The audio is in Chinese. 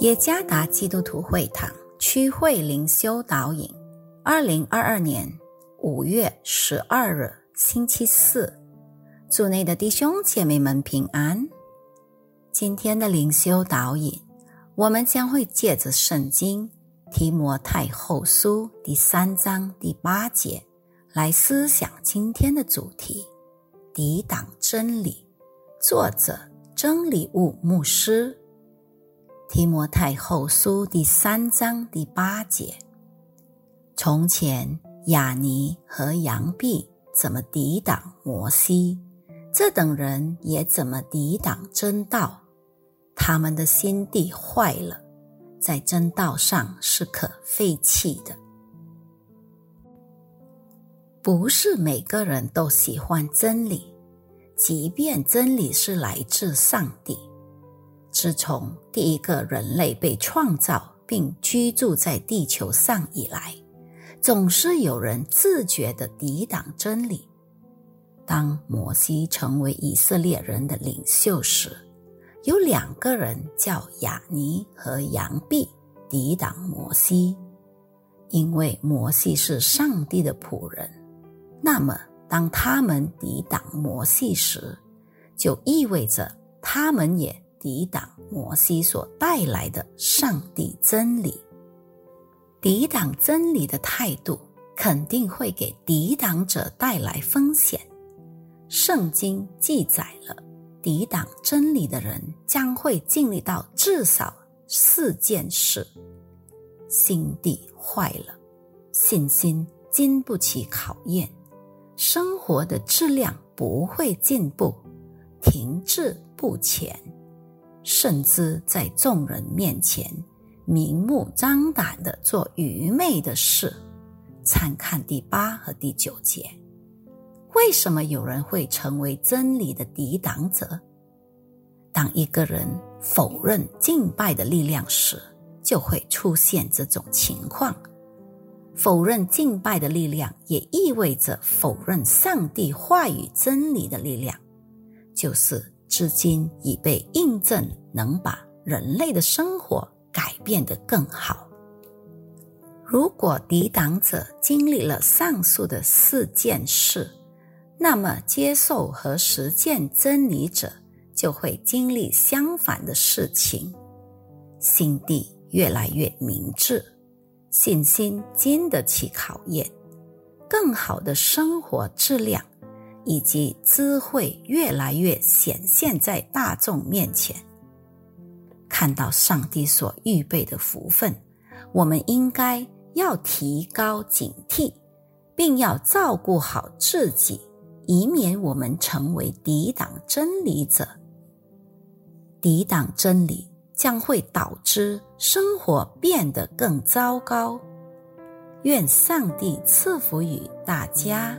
耶加达基督徒会堂区会灵修导引，二零二二年五月十二日星期四，主内的弟兄姐妹们平安。今天的灵修导引，我们将会借着圣经提摩太后书第三章第八节来思想今天的主题：抵挡真理。作者真理物牧师。提摩太后书第三章第八节：从前雅尼和杨毕怎么抵挡摩西，这等人也怎么抵挡真道。他们的心地坏了，在真道上是可废弃的。不是每个人都喜欢真理，即便真理是来自上帝。自从第一个人类被创造并居住在地球上以来，总是有人自觉地抵挡真理。当摩西成为以色列人的领袖时，有两个人叫亚尼和杨毕抵挡摩西，因为摩西是上帝的仆人。那么，当他们抵挡摩西时，就意味着他们也。抵挡摩西所带来的上帝真理，抵挡真理的态度肯定会给抵挡者带来风险。圣经记载了，抵挡真理的人将会经历到至少四件事：心地坏了，信心经不起考验，生活的质量不会进步，停滞不前。甚至在众人面前明目张胆的做愚昧的事，参看第八和第九节。为什么有人会成为真理的抵挡者？当一个人否认敬拜的力量时，就会出现这种情况。否认敬拜的力量，也意味着否认上帝话语真理的力量，就是。至今已被印证，能把人类的生活改变得更好。如果抵挡者经历了上述的四件事，那么接受和实践真理者就会经历相反的事情：心地越来越明智，信心经得起考验，更好的生活质量。以及智慧越来越显现在大众面前，看到上帝所预备的福分，我们应该要提高警惕，并要照顾好自己，以免我们成为抵挡真理者。抵挡真理将会导致生活变得更糟糕。愿上帝赐福于大家。